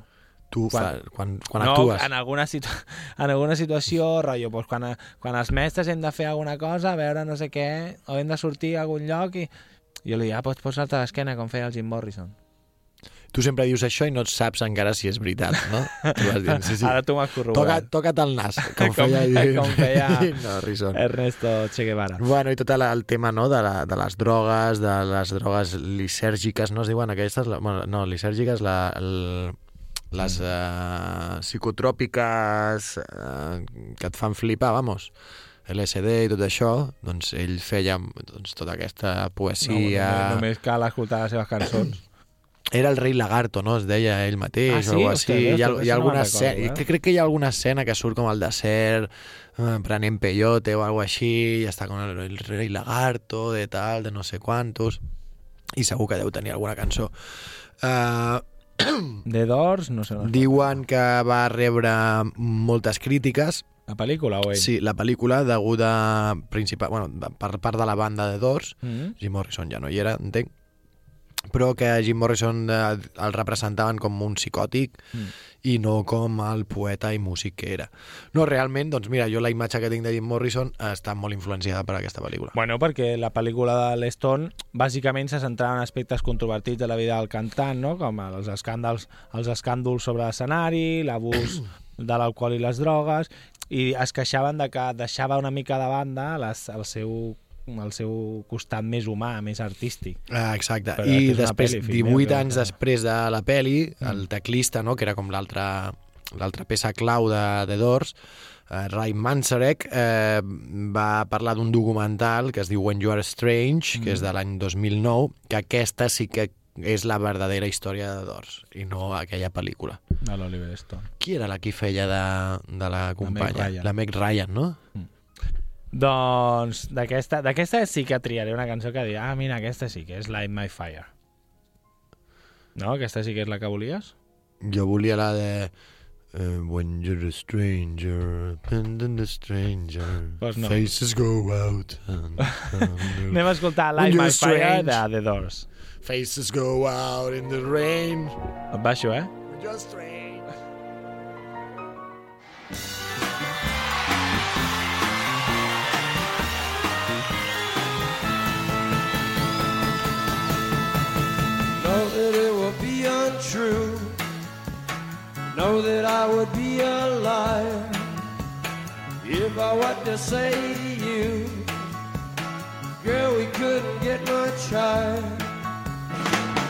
Tu, Quan- fa, quan, quan no, actues. En alguna, situ en alguna situació, rotllo, doncs quan, quan els mestres hem de fer alguna cosa, a veure no sé què, o hem de sortir a algun lloc i jo li dic, ah, pots posar-te a l'esquena com feia el Jim Morrison. Tu sempre dius això i no saps encara si és veritat, no? Tu vas dient, sí, sí. Ara tu m'has Toca, corroborat. toca't el nas, com, Com- feia, com feia Jim Morrison. Ernesto Che Guevara. Bueno, i tot el, el tema no, de, la, de les drogues, de les drogues lisèrgiques, no es diuen aquestes? La, bueno, no, lisèrgiques, la, el, les uh, psicotròpiques uh, que et fan flipar, vamos, LSD i tot això, doncs ell feia doncs, tota aquesta poesia... No, només cal escoltar les seves cançons. Era el rei lagarto, no? Es deia ell mateix Ah, sí? o alguna Ostres, així. Hi ha, hi ha això no alguna me'n recordo, escena, eh? que crec que hi ha alguna escena que surt com al desert eh, prenent peyote o alguna així i està com el, el rei lagarto de tal, de no sé quantos i segur que deu tenir alguna cançó. Uh, De Doors, no sé. Diuen que va rebre moltes crítiques La pel·lícula o ell? Sí, la pel·lícula deguda principal, bueno, per part de la banda de Doors, Mm -hmm. Jim Morrison ja no hi era, entenc, però que Jim Morrison eh, el representaven com un psicòtic Mm. i no com el poeta i músic que era. No, realment, doncs mira, jo la imatge que tinc de Jim Morrison està molt influenciada per aquesta pel·lícula. Bueno, perquè la pel·lícula de l'Stone bàsicament se centrava en aspectes controvertits de la vida del cantant, no? com els escàndals, els escàndols sobre l'escenari, l'abús de l'alcohol i les drogues, i es queixaven de que deixava una mica de banda les, el, seu, el seu costat més humà, més artístic. Ah, exacte. Però I després, fill 18 meu, anys que- després de la peli, Mm. el teclista, no?, que era com l'altra l'altra peça clau de, de Doors, eh, Ray Manzarek, eh, va parlar d'un documental que es diu When You Are Strange, Mm. que és de l'any 2009, que aquesta sí que és la verdadera història de Doors, i no aquella pel·lícula. De l'Oliver Stone. Qui era la qui feia de, de la companya? Ryan. La Meg Ryan, no? Doncs d'aquesta sí que triaré una cançó que dirà, ah, mira, aquesta sí que és Light My Fire. No? Aquesta sí que és la que volies? Jo volia la de... Uh, when you're a stranger, and then the stranger, Pues no. faces go out. And, and Anem a escoltar Light My Fire strange. de The Doors. Faces go out in the rain. Et baixo, eh? When you're strange. That it will be untrue. Know that I would be a liar if I what to say to you. Girl, we couldn't get much higher.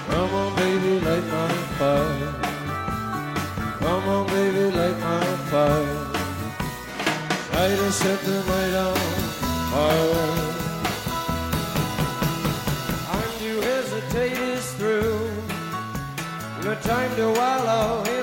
Come on, baby, light my fire. Come on, baby, light my fire. Try to set the night on fire. Time to wallow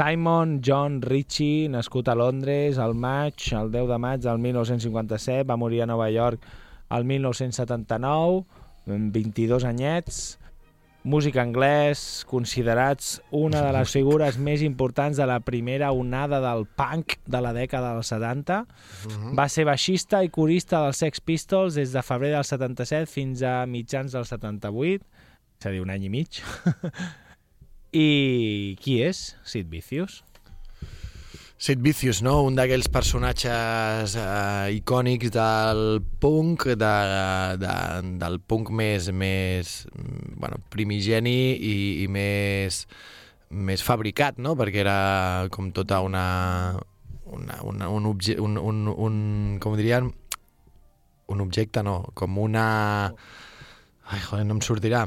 Simon John Ritchie, nascut a Londres al maig, el 10 de maig del 1957, va morir a Nova York el 1979, amb 22 anyets, músic anglès, considerats una de les figures més importants de la primera onada del punk de la dècada dels 70. Va ser baixista i corista dels Sex Pistols des de febrer del 77 fins a mitjans del 78, és a dir, un any i mig. I qui és Sid Vicious? Sid Vicious, no? Un d'aquells personatges eh, icònics del punk, de, de, del punk més, més bueno, primigeni i, i més, més fabricat, no? Perquè era com tota una... una, una un, obje, un, un, un, com dirien? Un objecte, no, com una... Ai, joder, no em sortirà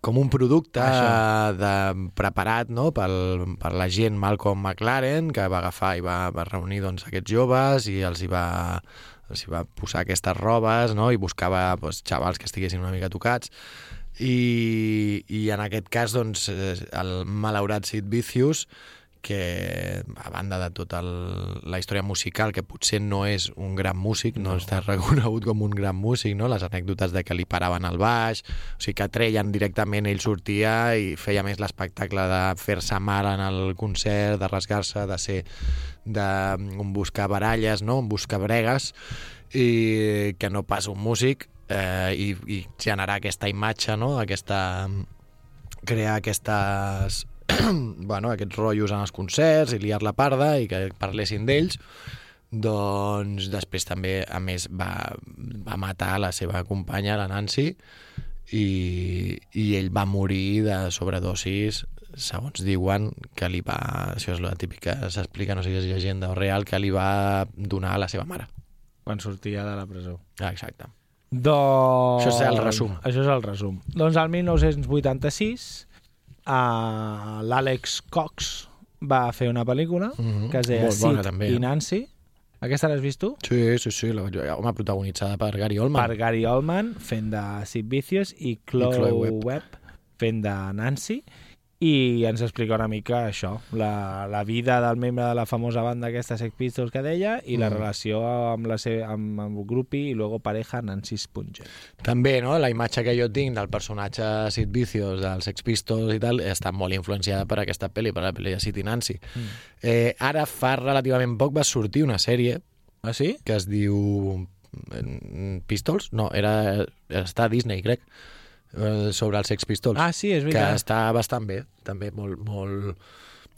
com un producte Això. de, preparat no? pel, per la gent Malcolm McLaren, que va agafar i va, va reunir doncs, aquests joves i els hi va, els hi va posar aquestes robes no? i buscava doncs, xavals que estiguessin una mica tocats i, i en aquest cas doncs, eh, el malaurat Sid Vicious que a banda de tota la història musical, que potser no és un gran músic, no, no està reconegut com un gran músic, no? les anècdotes de que li paraven al baix, o sigui que treien directament, ell sortia i feia més l'espectacle de fer-se mal en el concert, de rasgar-se, de ser de un buscar baralles, no? un buscar bregues, i que no pas un músic, eh, i, i generar aquesta imatge, no? aquesta crear aquestes bueno, aquests rotllos en els concerts i liar la parda i que parlessin d'ells doncs després també a més va, va matar la seva companya la Nancy i, i ell va morir de sobredosis segons diuen que li va això és la típica, s'explica, no sé si és llegenda o real que li va donar a la seva mare Quan sortia de la presó. ah, exacte Doncs... Això és el resum. Això és el resum. Doncs el 1986 uh, l'Àlex Cox va fer una pel·lícula Mhm. que es deia Molt bona, Sid també, i Nancy. Aquesta l'has vist tu? sí, sí, sí, la, home, protagonitzada per Gary Oldman Per Gary Oldman fent de Sid Vicious i Chloe, Chloe Webb. Webb. fent de Nancy i ens explica una mica això, la, la vida del membre de la famosa banda aquesta Sex Pistols que deia i la Mm. relació amb, la seva, amb, amb el grupi i luego pareja Nancy Spunger. També, no?, la imatge que jo tinc del personatge Sid Vicious, dels Sex Pistols i tal, està molt influenciada per aquesta pel·li, per la pel·li de Sid i Nancy. Mm. Eh, ara, fa relativament poc, va sortir una sèrie Ah, sí? que es diu mm, Pistols? No, era, està a Disney, crec, eh, sobre els Sex Pistols. Ah, sí, és que veritat. està bastant bé, també molt, molt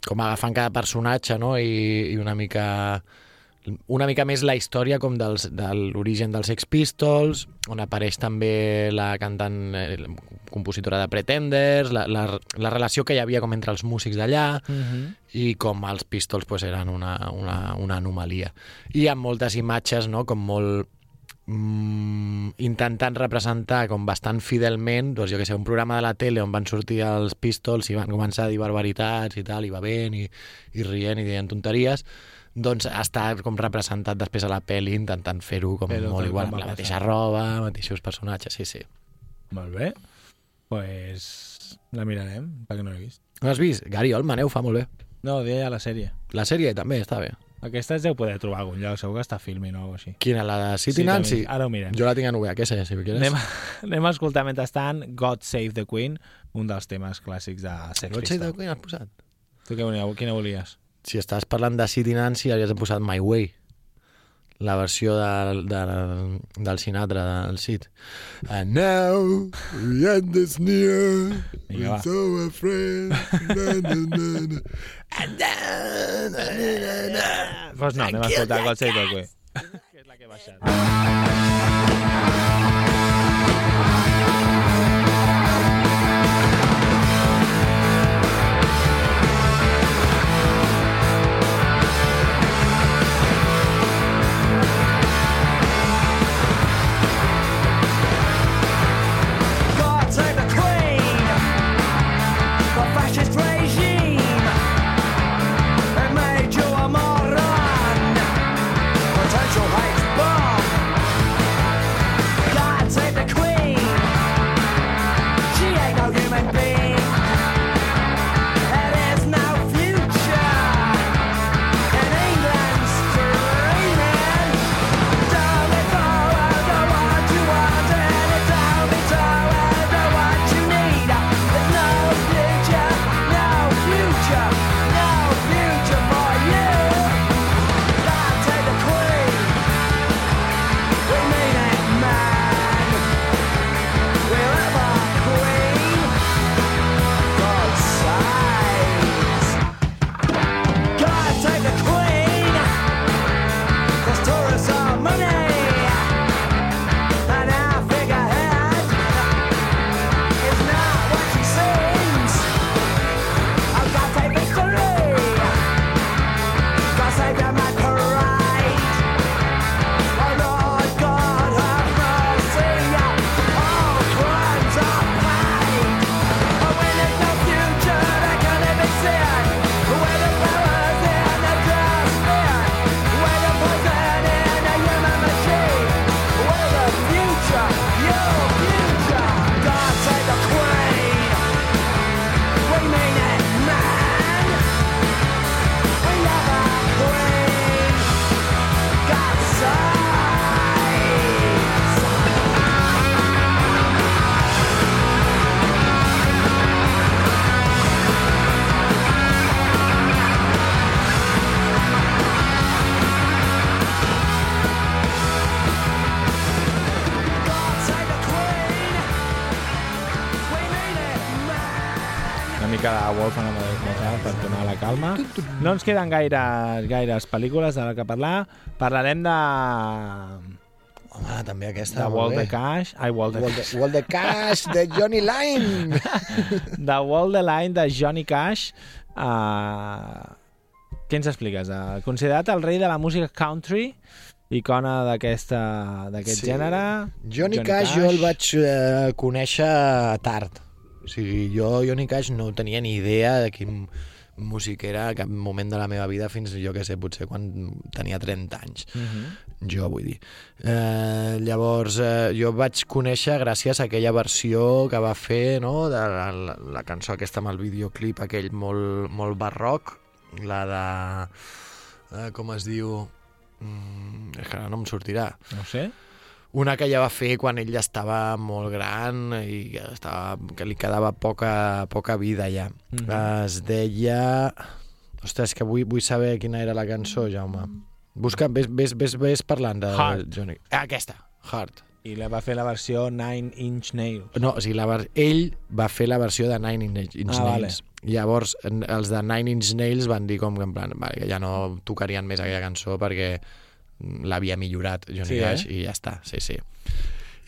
com agafant cada personatge no? I, i una mica una mica més la història com dels, de l'origen dels Sex Pistols, on apareix també la cantant eh, compositora de Pretenders, la, la, la relació que hi havia com entre els músics d'allà, Mm -hmm. i com els Pistols pues, eren una, una, una anomalia. I amb moltes imatges no? com molt mm, intentant representar com bastant fidelment doncs jo que sé, un programa de la tele on van sortir els Pistols i van començar a dir barbaritats i tal, i bevent i, i rient i dient tonteries doncs està com representat després a la pel·li intentant fer-ho com Fer-ho molt igual, amb la mateixa roba, mateixos personatges, sí, sí. Molt bé. pues la mirarem, perquè no l'he vist. No has vist? Gary Oldman, eh, ho fa molt bé. No, deia la sèrie. La sèrie també està bé. Aquesta es deu poder trobar a algun lloc, segur que està a Filmin o alguna cosa així. Quina, la de City Sí, Nancy? també. Ara ho mirem. Jo la tinc en VHS, si quieres. Anem anem a escoltar mentrestant God Save the Queen, un dels temes clàssics de Sex God Save the Pistols. Queen has posat? Tu què volies, quina volies? Si estàs parlant de City Nancy, hauries posat My Way. La versió del, del, del Sinatra, del Sid. And now, the end is near, va. we're so afraid. Na, na, na, na. And then, na, na, na. Pues no, anem a escoltar the Queen. que és la que he baixat. Una mica de Wolf en Amadeus Mozart per tornar a la calma. No ens queden gaires, gaires pel·lícules de la que parlar. Parlarem de... Home, també aquesta. de Wall the Cash. Ai, Wall the Wall the, Wall the Cash, de Johnny Line. de Wall the Line de Johnny Cash. Uh, què ens expliques? Uh, considerat el rei de la música country, icona d'aquest Sí. gènere. Johnny, Cash, jo el vaig eh, conèixer tard. O sigui, jo Johnny Cash no tenia ni idea de quin musiquera a cap moment de la meva vida fins, jo que sé, potser quan tenia 30 anys. Uh -huh. Jo vull dir. Eh, llavors, eh, jo vaig conèixer gràcies a aquella versió que va fer, no?, de la, la, la cançó aquesta amb el videoclip aquell molt, molt barroc, la de... Eh, com es diu? Mm, és que ara no em sortirà. No sé. Una que ja va fer quan ell estava molt gran i estava, que li quedava poca, poca vida ja. Mhm. Es deia... Ostres, que vull, vull saber quina era la cançó, Jaume. Busca, ves, ves, ves, ves parlant de Heart. Johnny. Ah, aquesta, Heart. I la va fer la versió 9 Inch Nails. No, o sigui, la, ver- ell va fer la versió de Nine Inch, Inch Ah, vale. Nails. Llavors, en- els de Nine Inch Nails van dir com que en plan, vale, que ja no tocarien més aquella cançó perquè mm, l'havia millorat Johnny Sí, eh? Cash i ja està, sí, sí.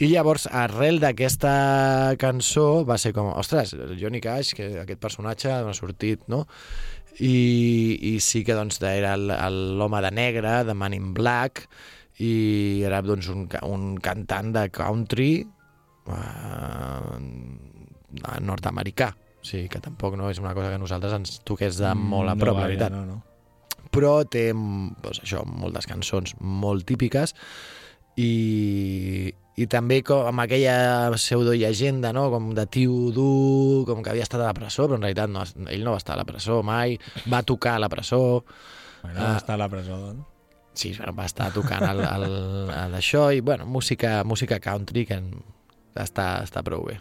I llavors, arrel d'aquesta cançó, va ser com, ostres, Johnny Cash, que aquest personatge ha sortit, no? I, i sí que doncs, era l'home de negre, de Man in Black, i era doncs, un, un cantant de country eh, nord-americà. O sigui, que tampoc no és una cosa que nosaltres ens toqués de molt a Mm, prop, no, la veritat No, no. Però té doncs això, moltes cançons molt típiques i, i també com amb aquella pseudollegenda, no? com de tio dur, com que havia estat a la presó, però en realitat no, ell no va estar a la presó mai, va tocar a la presó, Bueno, Ah. està a la presó, doncs. sí, bueno, va estar tocant el, el, el, això i bueno, música, música country que està, està prou bé.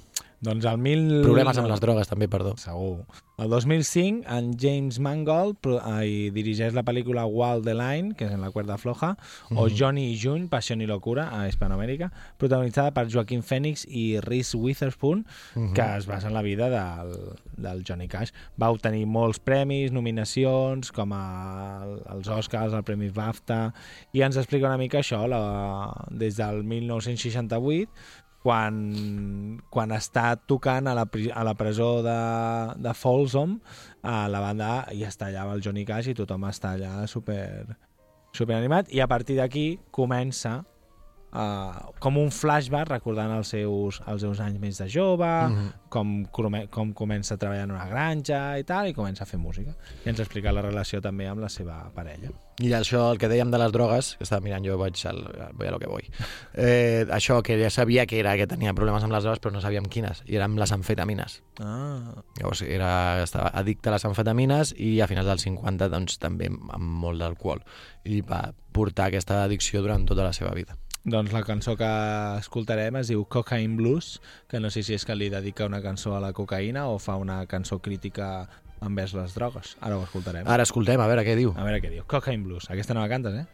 Doncs el mil... Problemes amb les drogues també, perdó. Segur. El 2005, en James Mangold eh, dirigeix la pel·lícula Wall the Line, que és en la cuerda floja, o Mhm. Johnny i June, Passió i locura, a Hispanoamèrica, protagonitzada per Joaquin Phoenix i Reese Witherspoon, Mhm. que es basa en la vida del, del Johnny Cash. Va obtenir molts premis, nominacions, com a, els Oscars, el Premi BAFTA, i ens explica una mica això, la, des del 1968, quan, quan està tocant a la, a la presó de, de Folsom, a la banda i està allà amb el Johnny Cash i tothom està allà super, super animat i a partir d'aquí comença uh, com un flashback recordant els seus, els seus anys més de jove, Mhm. com, come- com comença a treballar en una granja i tal, i comença a fer música. I ens explica la relació també amb la seva parella. I això, el que dèiem de les drogues, que estava mirant jo, vaig al, voy a lo que voy. Eh, això, que ja sabia que era que tenia problemes amb les drogues, però no sabíem quines, i eren les amfetamines. Ah, Llavors era, estava addicte a les amfetamines i a finals dels 50 doncs, també amb molt d'alcohol. I va portar aquesta addicció durant tota la seva vida. Doncs la cançó que escoltarem es diu Cocaine Blues, que no sé si és que li dedica una cançó a la cocaïna o fa una cançó crítica envers les drogues. Ara ho escoltarem. Ara escoltem, a veure què diu. A veure què diu. Cocaine Blues. Aquesta no la cantes, eh?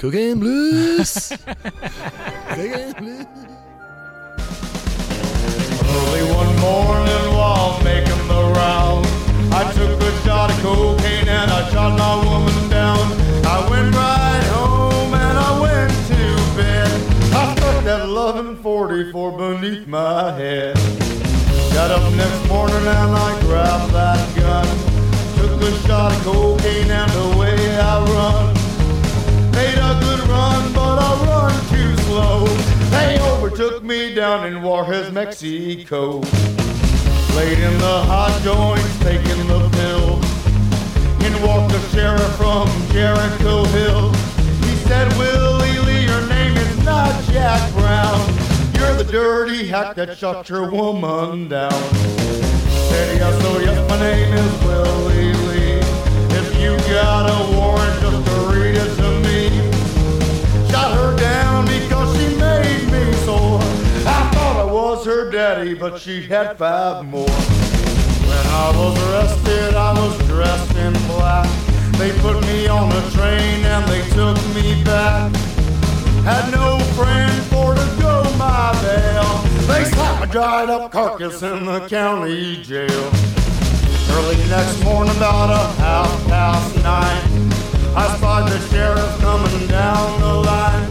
Cocaine Blues! Cocaine Blues! Early one morning while making the round, I took a shot of cocaine and I shot my woman down. I went right home and I went to bed. I stuck that loving 44 beneath my head. Got up next morning and I grabbed that gun. Took a shot of cocaine and away I run. Made a good run, but I run too slow. They overtook me down in Juarez, Mexico. Laid in the hot joints, taking the pill. In walked the sheriff from Jericho Hill. He said, Willie Lee, your name is not Jack Brown. The dirty hack that shot your woman down. Said, yes, oh yes, my name is Willie Lee. If you got a warrant, just read it to me. Shot her down because she made me sore. I thought I was her daddy, but she had five more. When I was arrested, I was dressed in black. They put me on the train and they took me back. Had no friend for to my. They slapped a dried up carcass in the county jail. Early next morning, about a half past nine, I spied the sheriff coming down the line.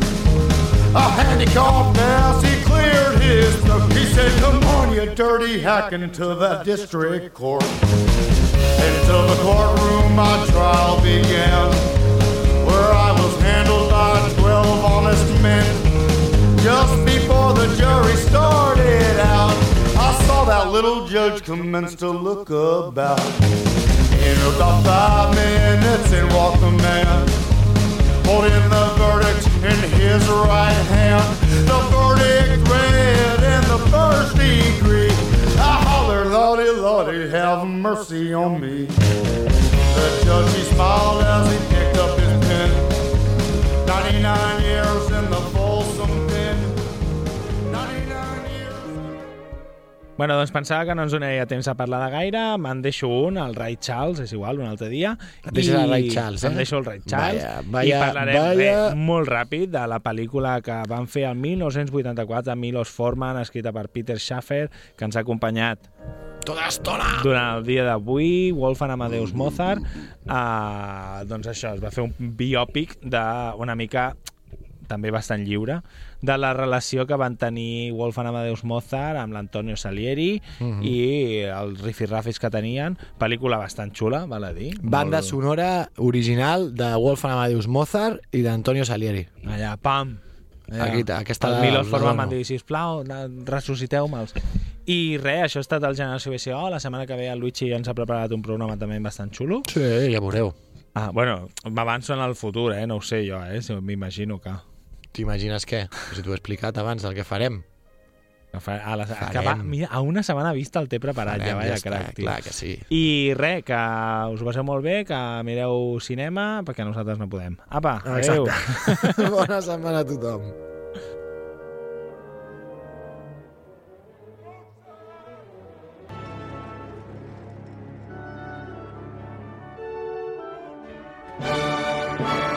A handicapped ass, he cleared his throat. He said, Come on, you dirty hack, into that district court. Into the courtroom, my trial began, where I was handled by 12 honest men. Just before the jury started out, I saw that little judge commence to look about. In about five minutes, in walked the man, holding the verdict in his right hand. The verdict read in the first degree. I hollered, Lordy, Lordy, have mercy on me. The judge, he smiled as he picked up his pen. 99 years in the Bueno, doncs pensava que no ens donaria temps a parlar de gaire, me'n deixo un, el Ray Charles, és igual, un altre dia. Et deixes el Ray Charles, eh? Em deixo el Ray Charles. Vaya, I vaya, parlarem vaya. Bé, molt ràpid de la pel·lícula que van fer el 1984 amb Milos Forman, escrita per Peter Schaffer, que ens ha acompanyat Tota l'estona! durant el dia d'avui, Wolfgang Amadeus Mozart. Uh, doncs això, es va fer un biòpic de una mica també bastant lliure, de la relació que van tenir Wolfgang Amadeus Mozart amb l'Antonio Salieri Mhm. i els rifirrafis que tenien. Pel·lícula bastant xula, val a dir. Banda Molt- sonora original de Wolfgang Amadeus Mozart i d'Antonio Salieri. Allà, pam! Allà. Aquí, aquesta el Milos Forman van dir, sisplau, ressusciteu-me'ls. I res, això ha estat el Generació BCO. La setmana que ve el Luigi ens ha preparat un programa també bastant xulo. Sí, ja veureu. Ah, bueno, m'avanço en el futur, eh? No ho sé jo, eh? Si M'imagino que... T'imagines què? Si t'ho he explicat abans del que farem. que fa- A, la, que Farem. va, mira, a una setmana vista el té preparat, Farem, ja, vaya ja està, crac, tio. clar que sí. I res, que us ho passeu molt bé, que mireu cinema, perquè nosaltres no podem. Apa, adéu. Exacte. Bona setmana a tothom. Just